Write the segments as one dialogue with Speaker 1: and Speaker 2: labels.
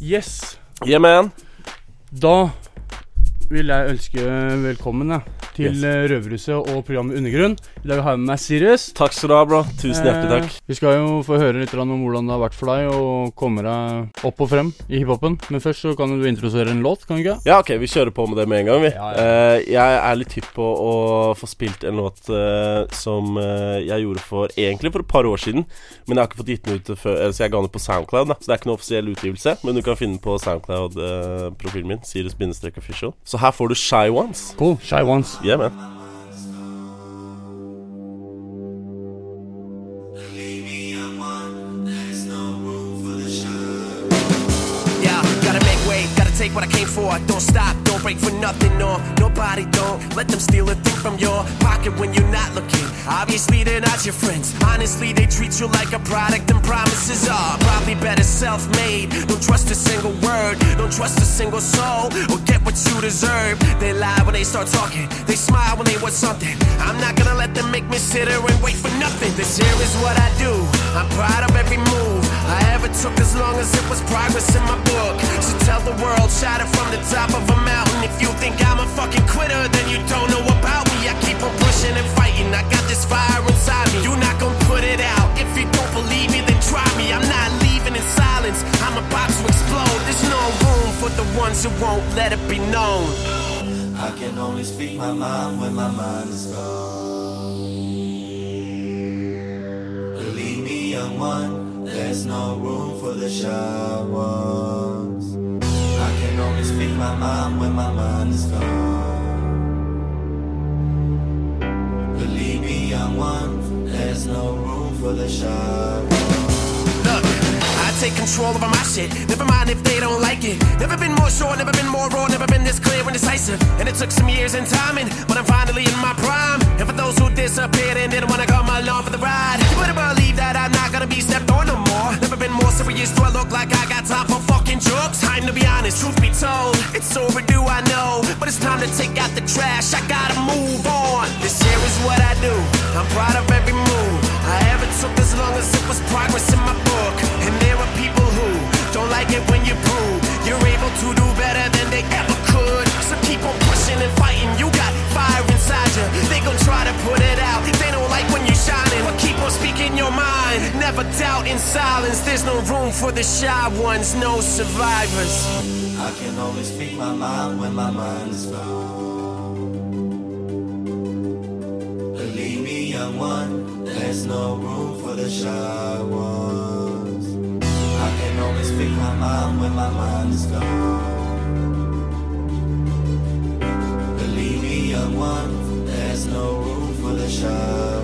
Speaker 1: Yes.
Speaker 2: Yeah, man.
Speaker 1: Da vil jeg ønske velkommen ja, til
Speaker 2: Yes.
Speaker 1: eh, Røverhuset og programmet Undergrunn. I dag har jeg med meg Sirius.
Speaker 2: Takk skal du ha, bro. Tusen hjertelig takk.
Speaker 1: Eh, vi skal jo få høre litt om hvordan det har vært for deg å komme deg opp og frem i hiphopen. Men først så kan du introdusere en låt, kan du ikke?
Speaker 2: Ja, ok, vi kjører på med det med en gang, vi.
Speaker 1: Ja,
Speaker 2: Eh, jeg er litt hypp på å få spilt en låt eh, som eh, jeg gjorde for egentlig for et par år siden. Men jeg har ikke fått gitt den ut før eh, Så jeg ga den på Soundcloud, da. Så det er ikke noe offisiell utgivelse. Men du kan finne den på Soundcloud-profilen min. Sirius-official. Så her får du Shy Ones.
Speaker 1: Cool. Shy Ones.
Speaker 2: Yeah, man.
Speaker 3: Take what I came for. Don't stop, don't break for nothing, no. Nobody don't let them steal a thing from your pocket when you're not looking. Obviously, they're not your friends. Honestly, they treat you like a product, and promises are probably better self made. Don't trust a single word, don't trust a single soul, or get what you deserve. They lie when they start talking, they smile when they want something. I'm not gonna let them make me sit here and wait for nothing. This here is what I do, I'm proud of every move I ever took as long as it was progress in my book. So tell the world, shout it from the top of a mountain. If you think I'm a fucking quitter, then you don't know about me. I keep on pushing and fighting. I got this fire inside me. You're not gonna put it out. If you don't believe me, then try me. I'm not leaving in silence. I'm about to explode. There's no room for the ones who won't let it be known.
Speaker 4: I can only speak my mind when my mind is gone. Believe me, young one, there's no room for the shy ones. I can only speak my mind when my mind is gone. Believe me, young one, there's no room for the
Speaker 3: I take control over my shit. Never mind if they don't like it. Never been more sure, never been more raw, never been this clear and decisive. And it took some years and timing, but I'm finally in my prime. And for those who disappeared and didn't wanna come along for the ride, serious. Do I look like I got time for fucking jokes? Time to be honest, truth be told, it's overdue, I know. But it's time to take out the trash. I gotta move on. This here is what I do. I'm proud of every move I ever took as long as it was progress in my book. And there are people who don't like it when you prove Never doubt in silence. There's no room for the shy ones, no survivors.
Speaker 4: I can only speak my mind when my mind is gone. Believe me, young one, there's no room for the shy ones. I can only speak my mind when my mind is gone. Believe me, young one, there's no room for the shy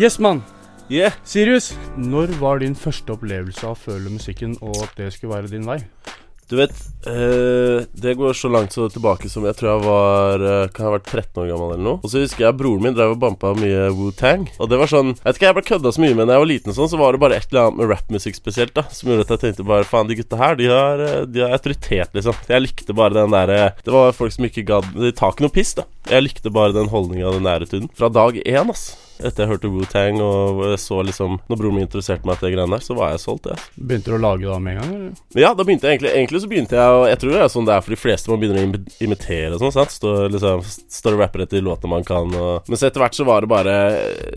Speaker 1: Yes, mann.
Speaker 2: Yeah.
Speaker 1: Sirius, når var din første opplevelse av å føle musikken, og at det skulle være din vei?
Speaker 2: Du vet, eh, det går så langt så tilbake som jeg tror jeg var eh, Kan jeg ha vært 13 år gammel eller noe. Og så husker jeg broren min drev og bampa mye Wu-Tang. Og det var sånn Jeg vet ikke, jeg ble kødda så mye med da jeg var liten, sånn så var det bare et eller annet med rappmusikk spesielt da som gjorde at jeg tenkte bare Faen, de gutta her, de har, eh, de har autoritet, liksom. Jeg likte bare den derre Det var folk som ikke gadd De tar ikke noe piss, da. Jeg likte bare den holdninga og den nærheten Fra dag én, ass. Etter jeg hørte Wu-Tang og så liksom Når broren min interesserte meg til det greiene der, så var jeg solgt, jeg.
Speaker 1: Begynte du å lage da med en gang? eller?
Speaker 2: Ja, da begynte jeg egentlig Egentlig så begynte jeg jeg tror det er sånn det er for de fleste Man begynner å imitere og sånn, sant Står liksom, Står og rapper etter låter man kan og Men så etter hvert så var det bare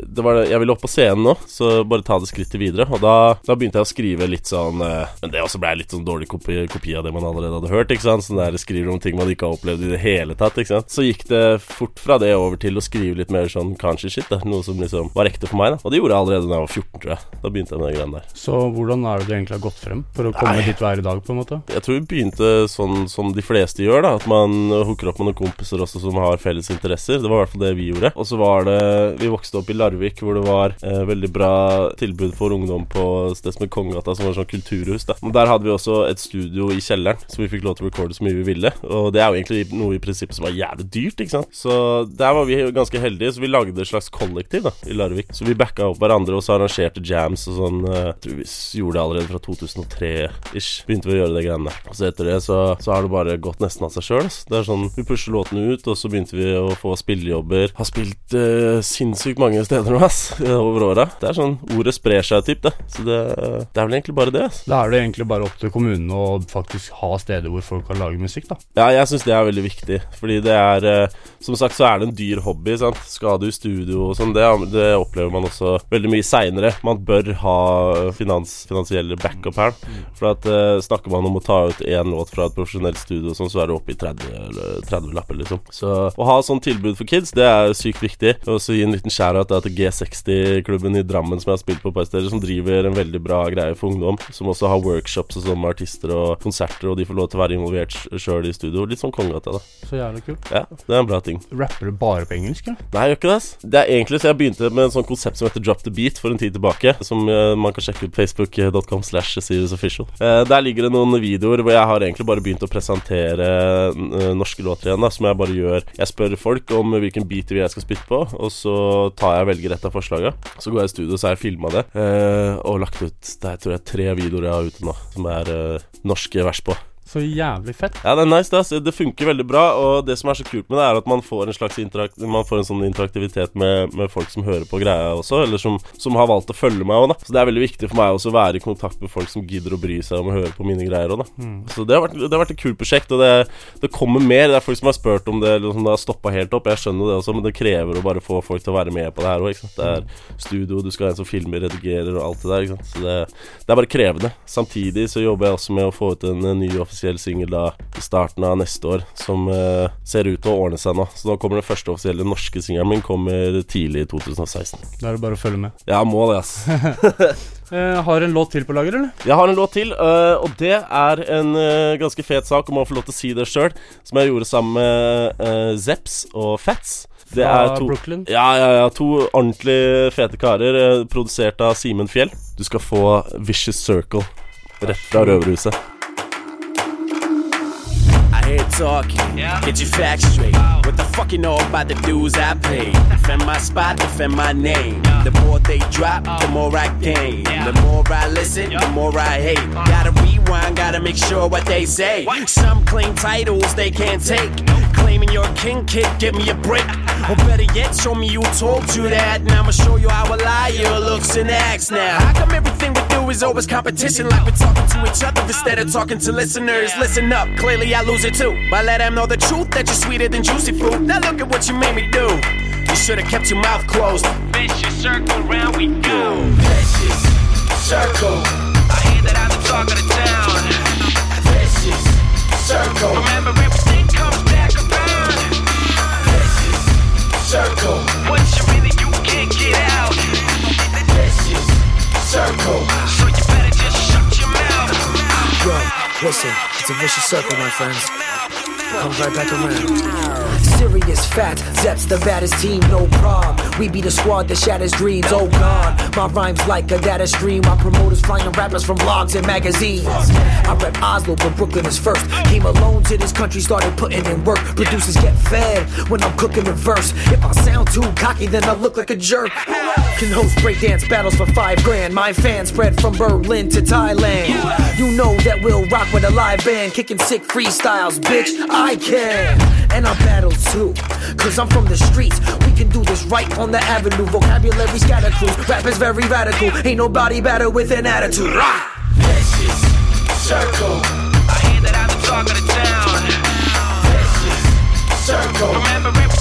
Speaker 2: Det var Jeg ville opp på scenen nå Så bare ta det skrittet videre Og da, da begynte jeg å skrive litt sånn eh, Men det også ble litt sånn dårlig kopi, kopi av det man allerede hadde hørt, ikke sant Sånn der skriver om ting man ikke har opplevd i det hele tatt, ikke sant Så gikk det fort fra det over til å skrive litt mer sånn kanskje shit da Noe som som liksom var ekte for meg. da Og det gjorde jeg allerede da jeg var 14, tror jeg. Da begynte jeg med de greiene der.
Speaker 1: Så hvordan er det du egentlig har gått frem for å komme
Speaker 2: Nei.
Speaker 1: dit er i dag, på en måte?
Speaker 2: Jeg tror vi begynte sånn som de fleste gjør, da. At man hooker opp med noen kompiser også som har felles interesser. Det var i hvert fall det vi gjorde. Og så var det Vi vokste opp i Larvik, hvor det var eh, veldig bra tilbud for ungdom på stedet sted som het Kongegata, som var sånn kulturhus. da Og Der hadde vi også et studio i kjelleren, så vi fikk lov til å recorde så mye vi ville. Og det er jo egentlig noe i prinsippet som var jævlig dyrt, ikke sant. Så der var vi ganske heldige, så vi lagde et slags kollektiv da i Larvik. Så vi backa opp hverandre og så arrangerte jams og sånn. eh, Jeg tror vi gjorde det allerede fra 2003-ish. Begynte vi å gjøre det greiene der. Og så etter det så, så har det bare gått nesten av seg sjøl. Det er sånn Vi pusher låtene ut, og så begynte vi å få spillejobber. Har spilt eh, sinnssykt mange steder nå, ass, over åra. Det er sånn Ordet sprer seg, typ, det. Så det, det er vel egentlig bare det. ass.
Speaker 1: Da er det egentlig bare opp til kommunene å faktisk ha steder hvor folk kan lage musikk, da.
Speaker 2: Ja, jeg syns det er veldig viktig. Fordi det er eh, Som sagt så er det en dyr hobby. sant Skade i studio og sånn, det, det opplever man også veldig mye seinere. Man bør ha finans, finansielle backup her. For at uh, snakker man om å ta ut én låt fra et profesjonelt studio, sånn, så er det oppe i 30, eller 30 lapper, liksom. Så å ha sånn tilbud for kids, det er sykt viktig. Og så gi en liten da til G60-klubben i Drammen som jeg har spilt på et par steder, som driver en veldig bra greie for ungdom. Som også har workshops og sånn med artister og konserter, og de får lov til å være involvert sjøl i studio. Litt sånn kongegata, da.
Speaker 1: Så jævlig kult.
Speaker 2: Ja, det er en bra ting.
Speaker 1: Rapper du bare på engelsk, eller?
Speaker 2: Nei, jeg gjør ikke det. ass. Det er egentlig så jeg begynte med en sånn konsept som heter Drop the Beat for en tid tilbake. Som eh, man kan sjekke ut facebook.com slash SiriusOfficial. Eh, der ligger det noen videoer hvor jeg har egentlig bare begynt å presentere eh, norske låter igjen. da Som jeg bare gjør. Jeg spør folk om hvilken beat jeg skal spytte på, og så tar jeg og velger et av forslaga. Så går jeg i studio, så har jeg filma det, og lagt ut Det er tror jeg tre videoer jeg har ute nå, som er norske vers på.
Speaker 1: Så jævlig fett.
Speaker 2: Ja, det er nice, det. Det funker veldig bra. Og det som er så kult med det, er at man får en slags interakt Man får en sånn interaktivitet med, med folk som hører på greia også, eller som, som har valgt å følge meg òg, da. Så det er veldig viktig for meg også å være i kontakt med folk som gidder å bry seg om å høre på mine greier òg, da. Så det har, vært, det har vært et kult prosjekt, og det, det kommer mer. Det er folk som har spurt om det, eller som det har stoppa helt opp. Jeg skjønner det også, men det krever å bare få folk til å være med på det her òg. Det er studio, du skal ha en som filmer, redigerer og alt det der. Så det, det er bare krevende. Samtidig så jobber jeg også med å få ut en, ny offisiell singel da i starten av neste år, som uh, ser ut til å ordne seg nå. Så nå kommer den første offisielle norske singelen min kommer tidlig i 2016.
Speaker 1: Da er det bare å følge med.
Speaker 2: Ja, må det, ass.
Speaker 1: Uh, har en låt til på lager, eller?
Speaker 2: Jeg har en låt til, uh, og det er en uh, ganske fet sak, om å få lov til å si det sjøl, som jeg gjorde sammen med Zeps og Fats. Det
Speaker 1: Fra
Speaker 2: er to,
Speaker 1: Brooklyn?
Speaker 2: ja, ja, ja, to ordentlig fete karer, produsert av Simen Fjell. Du skal få Vicious Circle rett fra Røverhuset.
Speaker 3: Talking, get your facts straight. What the fuck you know about the dues I pay? Defend my spot, defend my name. The more they drop, the uh. more I gain. The more I listen, the more I hate. Uh. Gotta rewind, gotta make sure what they say. Some claim titles they can't take. Claiming you're a king, kid, give me a break. Or better yet, show me you told you that. And I'ma show you how a liar looks and acts now. How come everything do is always competition? Like we're talking to each other instead of talking to listeners. Listen up, clearly I lose it too. But let them know the truth that you're sweeter than juicy fruit. Now look at what you made me do. You should have kept your mouth closed. Vicious circle, round we go. Vicious circle. I hear that I'm the talk of the town. Vicious circle. Remember, everything comes back around. Vicious circle. What you really you can't get out. Vicious circle.
Speaker 5: Listen, it's a vicious circle, my friends. Comes right back around. Serious fat, Zeps the baddest team, no problem. We be the squad that shatters dreams, oh god. My rhymes like a data stream. My promoters flying rappers from blogs and magazines. I rep Oslo, but Brooklyn is first. Came alone to this country, started putting in work. Producers get fed when I'm cooking the verse. If I sound too cocky, then I look like a jerk. Can host breakdance battles for five grand. My fans spread from Berlin to Thailand. You know that we'll rock with a live band, kicking sick freestyles, bitch. I can. And I battle too, cause I'm from the streets. We can do this right on the avenue. Vocabulary scatter cruise. Rap is very radical. Ain't nobody better with an attitude. Rah!
Speaker 3: Vicious circle. I hear that I'm the talk of the town. Vicious circle. Remember,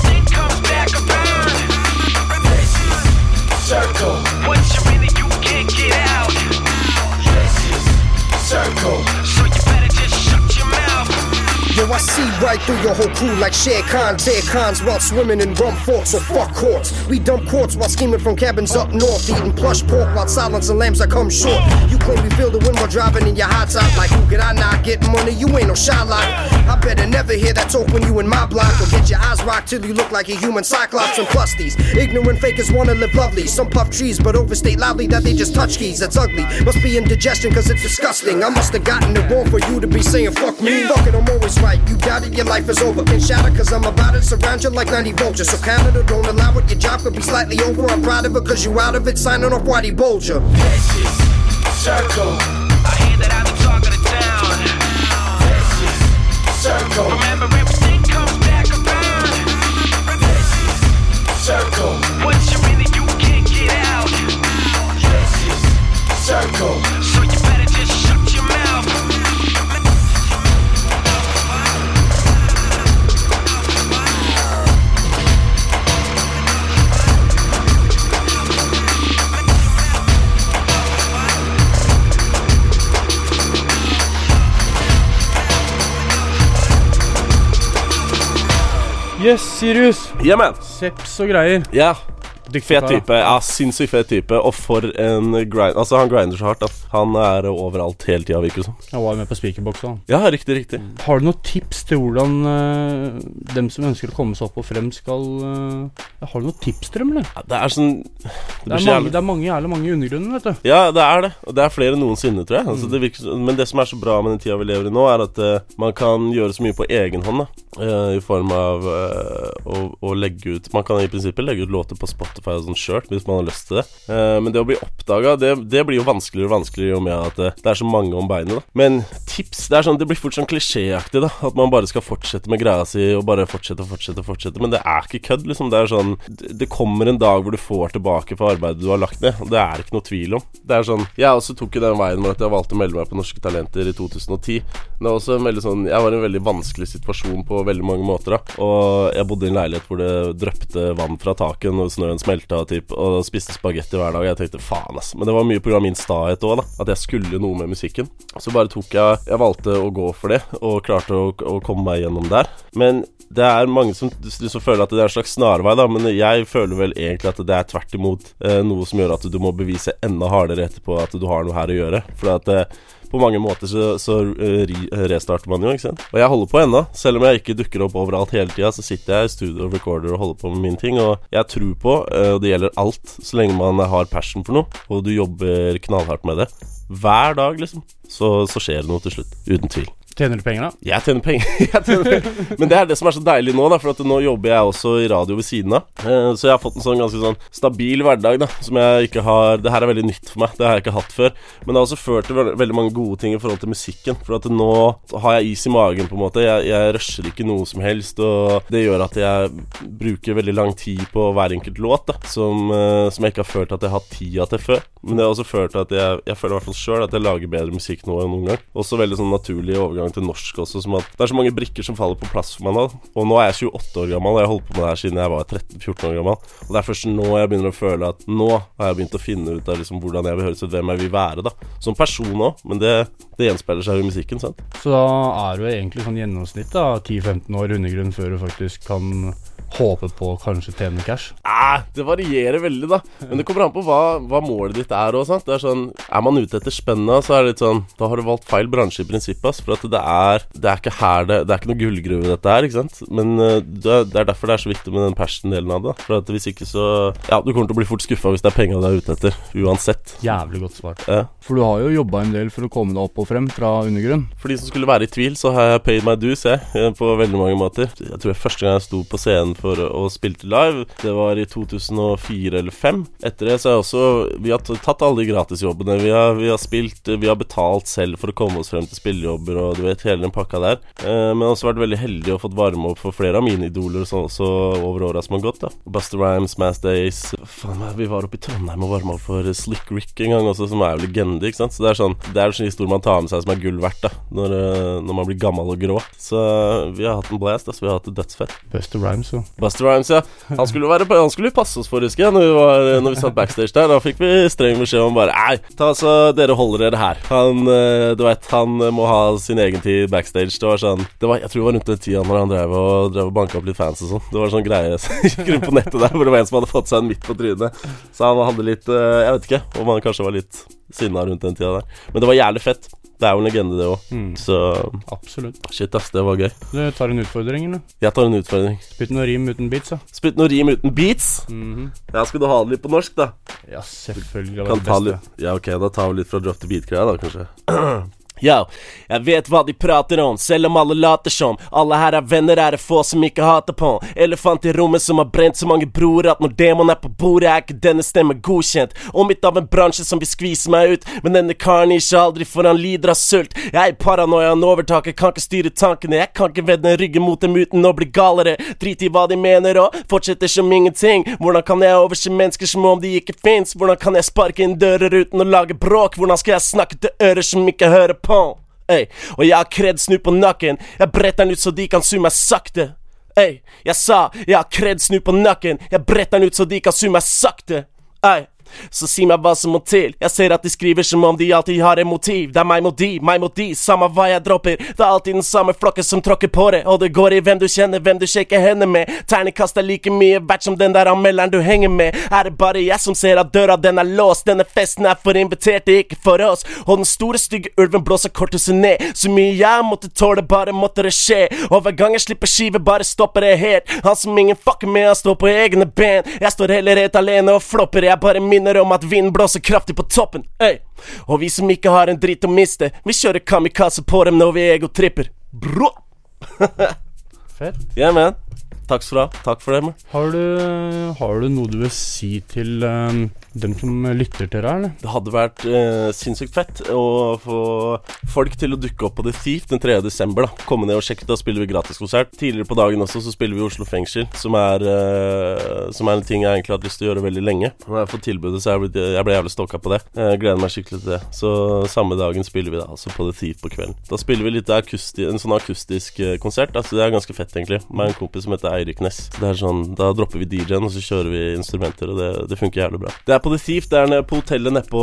Speaker 6: see right through your whole crew like Shere Khan. Tear cons while swimming in rum forks, or fuck courts. We dump quartz while scheming from cabins up north. Eating plush pork while silence and lambs are come short. You claim we feel the wind while driving in your hot top. Like, who could I not get money? You ain't no Shylock. I better never hear that talk when you in my block. Or get your eyes rocked till you look like a human cyclops. And plus, these ignorant fakers wanna live lovely. Some puff trees, but overstate loudly that they just touch keys. That's ugly. Must be indigestion, cause it's disgusting. I must have gotten it wrong for you to be saying fuck me. Fuck it, I'm always right. You doubt it, your life is over. Can shatter, cause I'm about it. Surround you like 90 vultures. So Canada, don't allow it. Your job could be slightly over. I'm proud of it, cause you out of it. Signing off Whitey Bulger.
Speaker 4: Vicious circle.
Speaker 3: I hear that I'm the talk of the town.
Speaker 4: Vicious circle.
Speaker 3: Remember, everything comes back around.
Speaker 4: Vicious circle.
Speaker 3: Once you're in it, you can't get out.
Speaker 4: Vicious circle.
Speaker 1: Yes, Sirius.
Speaker 2: Yeah, man.
Speaker 1: Seps og greier.
Speaker 2: Ja. Fet type. Ja, sinnssykt fet type. Og for en grind Altså, han grinder så hardt, da. Han er overalt hele tida, virker det som.
Speaker 1: Han var med på speakerbox òg.
Speaker 2: Ja, riktig, riktig.
Speaker 1: Har du noen tips til hvordan uh, dem som ønsker å komme seg opp og frem, skal uh, Har du noen tips til dem, eller?
Speaker 2: Ja, det er sånn Det
Speaker 1: Det er mange, det er mange jævlig mange i undergrunnen, vet du.
Speaker 2: Ja, det er det. Og det er flere enn noensinne, tror jeg. Altså, det virker, men det som er så bra med den tida vi lever i nå, er at uh, man kan gjøre så mye på egen hånd. da I form av eh, å, å legge ut Man kan i prinsippet legge ut låter på Spotify og sånn sjøl, hvis man har lyst til det. Eh, men det å bli oppdaga, det, det blir jo vanskeligere og vanskeligere i og med at det, det er så mange om beinet. da Men tips Det er sånn Det blir fort sånn klisjéaktig, da. At man bare skal fortsette med greia si og bare fortsette og fortsette og fortsette. Men det er ikke kødd, liksom. Det er sånn Det kommer en dag hvor du får tilbake for arbeidet du har lagt ned, det er ikke noe tvil om. Det er sånn Jeg også tok jo den veien med at jeg valgte å melde meg på Norske Talenter i 2010. Men det var også en veldig sånn Jeg var i en veldig vanskelig situasjon på veldig mange måter, da. Og jeg bodde i en leilighet hvor det drøpte vann fra taket når snøen smelta, typ, og spiste spagetti hver dag. Jeg tenkte faen, ass. Men det var mye pga. min stahet òg. At jeg skulle noe med musikken. Så bare tok jeg Jeg valgte å gå for det, og klarte å, å komme meg gjennom der. Men det er mange som, som føler at det er en slags snarvei, da, men jeg føler vel egentlig at det er tvert imot eh, noe som gjør at du må bevise enda hardere etterpå at du har noe her å gjøre. For at eh, på mange måter så, så eh, restarter man jo, ikke sant. Og jeg holder på ennå. Selv om jeg ikke dukker opp overalt hele tida, så sitter jeg i studio og recorder og holder på med mine ting. Og jeg tror på, eh, og det gjelder alt, så lenge man har passion for noe, og du jobber knallhardt med det, hver dag, liksom, så, så skjer det noe til slutt. Uten tvil.
Speaker 1: Tjener du penger, da?
Speaker 2: Jeg tjener penger. jeg tjener. Men det er det som er så deilig nå, da for nå jobber jeg også i radio ved siden av. Eh, Så jeg har fått en sånn ganske sånn stabil hverdag, da, som jeg ikke har Det her er veldig nytt for meg, det har jeg ikke hatt før. Men det har også ført til veldig mange gode ting i forhold til musikken. For at nå har jeg is i magen, på en måte. Jeg, jeg rusher ikke noe som helst, og det gjør at jeg bruker veldig lang tid på hver enkelt låt, da, som, eh, som jeg ikke har følt at jeg har hatt tida til før. Men det har også ført til at jeg, jeg føler i hvert fall sjøl at jeg lager bedre musikk nå enn noen gang. Også veldig sånn naturlig overgang til norsk også, som at det er så mange brikker som faller på plass for meg nå. Og nå er jeg 28 år gammel, og jeg har holdt på med det her siden jeg var 13-14 år gammel. Og det er først nå jeg begynner å føle at nå har jeg begynt å finne ut av liksom hvordan jeg vil høres ut, hvem jeg vil være, da. Som person òg, men det, det gjenspeiler seg jo i musikken, sant.
Speaker 1: Så da er du egentlig sånn gjennomsnitt da 10-15 år undergrunn før du faktisk kan håpe på å kanskje tjene cash.
Speaker 2: Eh, det varierer veldig, da. Men det kommer an på hva, hva målet ditt er. Sant? Det er sånn Er man ute etter spenna, så er det litt sånn Da har du valgt feil bransje i prinsippet. ass, For at det er Det er ikke her det Det er ikke noe gullgruve, dette her. Ikke sant? Men eh, det, er- det er derfor det er så viktig med den passion-delen av det. For at hvis ikke, så Ja, du kommer til å bli fort skuffa hvis det er penga du er ute etter. Uansett.
Speaker 1: Jævlig godt svart.
Speaker 2: Eh.
Speaker 1: For du har jo jobba en del for å komme deg opp og frem fra undergrunn.
Speaker 2: For de som skulle være i tvil, så har jeg paid my dues, jeg. eh, På veldig mange måter. Jeg tror jeg første gang jeg sto på scenen for og spilte live, det var i 2004 eller 2005. Etter det så har jeg også Vi har tatt alle de gratisjobbene. Vi har, vi har spilt Vi har betalt selv for å komme oss frem til spillejobber og du vet, hele den pakka der. Eh, men også vært veldig heldig og fått varme opp for flere av mine idoler sånn også over åra som har gått. da Buster Rhymes, Mass Days Faen, vi var oppe i Trondheim og varma opp for Slick Rick en gang også, som er jo legende, ikke sant. Så det er sånn Det er sånn historie man tar med seg som er gull verdt, da når, eh, når man blir gammel og grå. Så vi har hatt en blast, altså. Vi har hatt det dødsfett.
Speaker 1: Buster Rhymes, jo.
Speaker 2: Buster Rhymes, ja. Han skulle, være, han skulle passe oss for, husker jeg, når vi, var, når vi satt backstage der. Da fikk vi streng beskjed om bare Nei, ta så dere holder dere her. Han, eh, du vet, han eh, må ha sin egen tid backstage. Det var sånn det var, Jeg tror det var rundt den tida når han drev og, drev og banka opp litt fans og sånn. Det var sånn greie som gikk rundt på nettet der hvor det var en som hadde fått seg en midt på trynet. Så han hadde litt eh, Jeg vet ikke om han kanskje var litt sinna rundt den tida der. Men det var jævlig fett. Det er jo en legende, det òg.
Speaker 1: Mm.
Speaker 2: Så
Speaker 1: Absolutt.
Speaker 2: shit, ass. Det var gøy.
Speaker 1: Du tar en utfordring, eller?
Speaker 2: Jeg tar en utfordring.
Speaker 1: Spytt noe rim uten beats, da.
Speaker 2: Spytt noe rim uten beats.
Speaker 1: Mhm.
Speaker 2: Ja, skal du ha det litt på norsk, da?
Speaker 1: Ja, selvfølgelig. Det
Speaker 2: Kan
Speaker 1: var det
Speaker 2: ta
Speaker 1: beste.
Speaker 2: litt Ja, ok, da tar vi litt fra drop to beat-greia, da, kanskje. Yo, jeg vet hva de prater om, selv om alle later som. Alle her er venner, er det få som ikke hater på. Elefant i rommet som har brent så mange broer at når demon er på bordet, er ikke denne stemmen godkjent. Omgitt av en bransje som vil skvise meg ut, men denne karen gir seg aldri, for han lider av sult. Jeg er paranoiaen overtaket, kan ikke styre tankene. Jeg kan ikke vende ryggen mot dem uten å bli galere. Drit i hva de mener og fortsetter som ingenting. Hvordan kan jeg overse mennesker som om de ikke fins? Hvordan kan jeg sparke inn dører uten å lage bråk? Hvordan skal jeg snakke til ører som ikke hører på? Ey, og jeg har kred snu på nakken. Jeg bretter den ut så de kan su meg sakte. Ey, jeg sa jeg har kred snu på nakken. Jeg bretter den ut så de kan su meg sakte. Ey. Så si meg hva som må til. Jeg ser at de skriver som om de alltid har en motiv. Det er meg mot de, meg mot de, samme hva jeg dropper. Det er alltid den samme flokken som tråkker på det. Og det går i hvem du kjenner, hvem du shaker hender med. Terningkast er like mye verdt som den der anmelderen du henger med. Er det bare jeg som ser at døra den er låst? Denne festen er for inviterte, ikke for oss. Og den store, stygge ulven blåser korthuset ned. Så mye jeg måtte tåle, bare måtte det skje. Og hver gang jeg slipper skive, bare stopper det helt. Han som ingen fucker med, han står på egne ben. Jeg står heller helt alene og flopper. Jeg bare minner om at vinden blåser kraftig på toppen. Ey. Og vi som ikke har en dritt å miste, vi kjører kamikaze på dem når vi egotripper. Bro!
Speaker 1: Fett.
Speaker 2: Yeah, man. Takk skal du ha. Takk for det, man.
Speaker 1: Har du, har du noe du vil si til eh, dem som lytter til deg, eller?
Speaker 2: Det hadde vært eh, sinnssykt fett å få folk til å dukke opp på The Thief den 3. desember. da Komme ned og sjekke. Da spiller vi gratiskonsert. Tidligere på dagen også så spiller vi Oslo fengsel, som er, eh, som er en ting jeg egentlig har hatt lyst til å gjøre veldig lenge. Nå har jeg fått tilbudet, så jeg ble, jeg ble jævlig stokka på det. Jeg gleder meg skikkelig til det. Så samme dagen spiller vi da altså på The Thief på kvelden. Da spiller vi litt akusti en sånn akustisk eh, konsert. Altså Det er ganske fett, egentlig. Med en kompis som heter Eirik Næss. Sånn, Da dropper vi DJ-en, og så kjører vi instrumenter, og det, det funker jævlig bra. Det er på The Thief. Det er nede på hotellet nede på,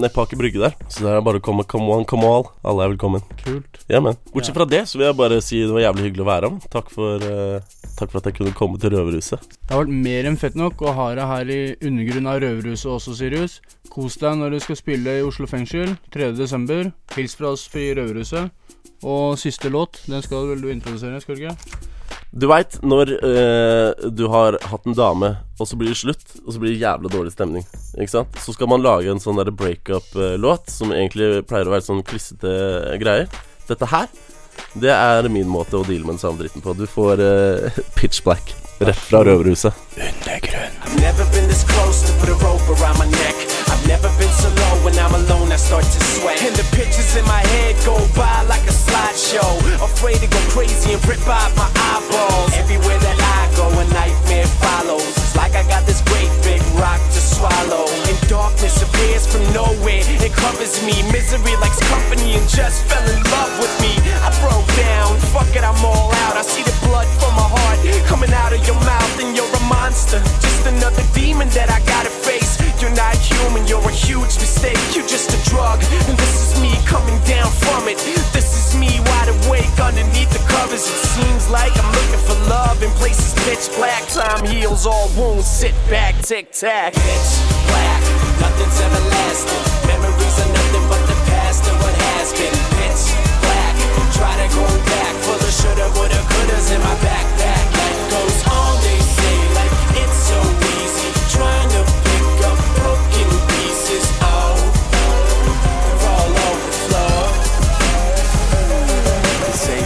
Speaker 2: nede på Aker Brygge der. Så det er bare å komme. Come on, come all. Alle er velkommen.
Speaker 1: Kult.
Speaker 2: Ja, men. Bortsett fra det så vil jeg bare si det var jævlig hyggelig å være om. Takk for, eh, takk for at jeg kunne komme til Røverhuset.
Speaker 1: Det har vært mer enn fett nok å ha deg her i undergrunnen av Røverhuset også, Sirius. Kos deg når du skal spille i Oslo fengsel 3.12. Hils fra oss i Røverhuset. Og siste låt, den skal vel du introdusere, skal du ikke?
Speaker 2: Du veit når eh, du har hatt en dame, og så blir det slutt, og så blir det jævla dårlig stemning. Ikke sant? Så skal man lage en sånn breakup-låt, som egentlig pleier å være sånn klissete greier. Dette her, det er min måte å deale med den samme dritten på. Du får eh, pitch black rett fra Røverhuset.
Speaker 3: I've I've never been so low when I'm alone, I start to sweat. And the pictures in my head go by like a slideshow. Afraid to go crazy and rip out my eyeballs. Everywhere that I go, a nightmare follows. It's like I got this great big rock to swallow. And darkness appears from nowhere. It covers me. Misery likes company and just fell in love with me. I broke down. Fuck it, I'm all out. I see the blood from my heart coming out of your mouth, and you're a monster. Just another demon that I gotta face. You're not human, you're a huge mistake. You're just a drug, and this is me coming down from it. This is me wide awake underneath the covers. It seems like I'm looking for love in places pitch black. Time heals all wounds. Sit back, tic tac. Pitch black, nothing's everlasting. Memories are nothing but the past and what has been. Pitch black, try to go back for the shoulda, woulda, couldas in my backpack. Life goes on,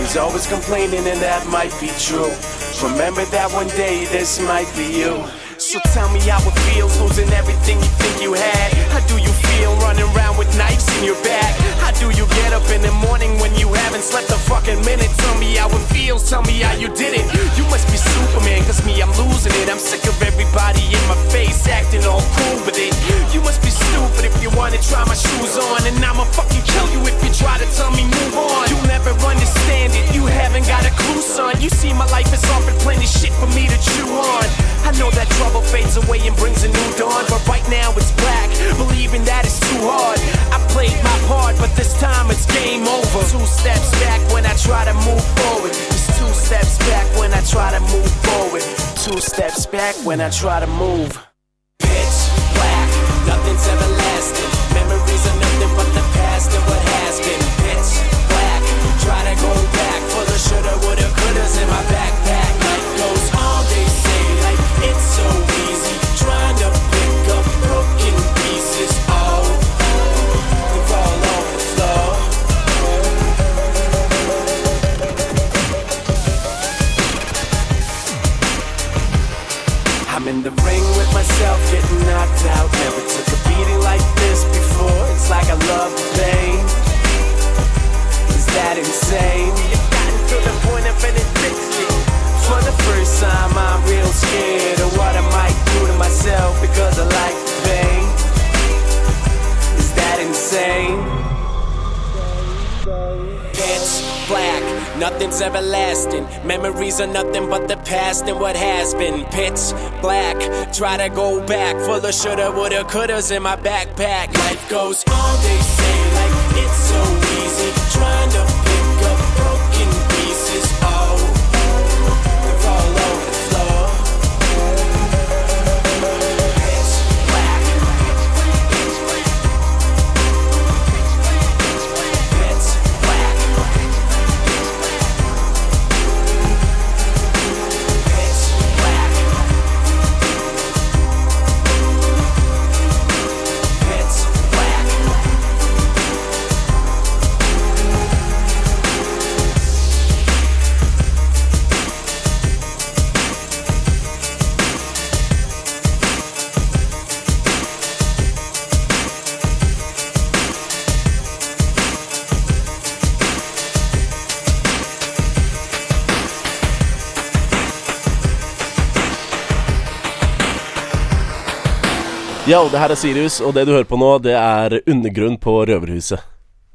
Speaker 3: They always complaining, and that might be true. Remember that one day this might be you. So tell me how it feels losing everything you think you had. How do you feel running around with knives in your back? How do you get up in the morning you haven't slept a fucking minute? Tell me how it feels, tell me how you did it. You must be Superman, cause me, I'm losing it. I'm sick of everybody in my face acting all cool with it. You must be stupid if you wanna try my shoes on. And I'ma fucking kill you if you try to tell me move on. You'll never understand it, you haven't got a clue, son. You see, my life is offered plenty shit for me to chew on. I know that trouble fades away and brings a new dawn, but right now it's black. Believing that it's too hard. I played my part, but this time it's game over. Two steps steps back when I try to move forward. Two steps back when I try to move forward. Two steps back when I try to move. Pitch black, nothing's ever everlasting. Memories are nothing but the past and what has been. Pitch black, try to go back. Full of shoulda, woulda, couldas in my backpack. Life goes on, they say, like it's so easy. Trying to pick
Speaker 2: Yo, det her er Sirius, og det du hører på nå, det er Undergrunn på Røverhuset.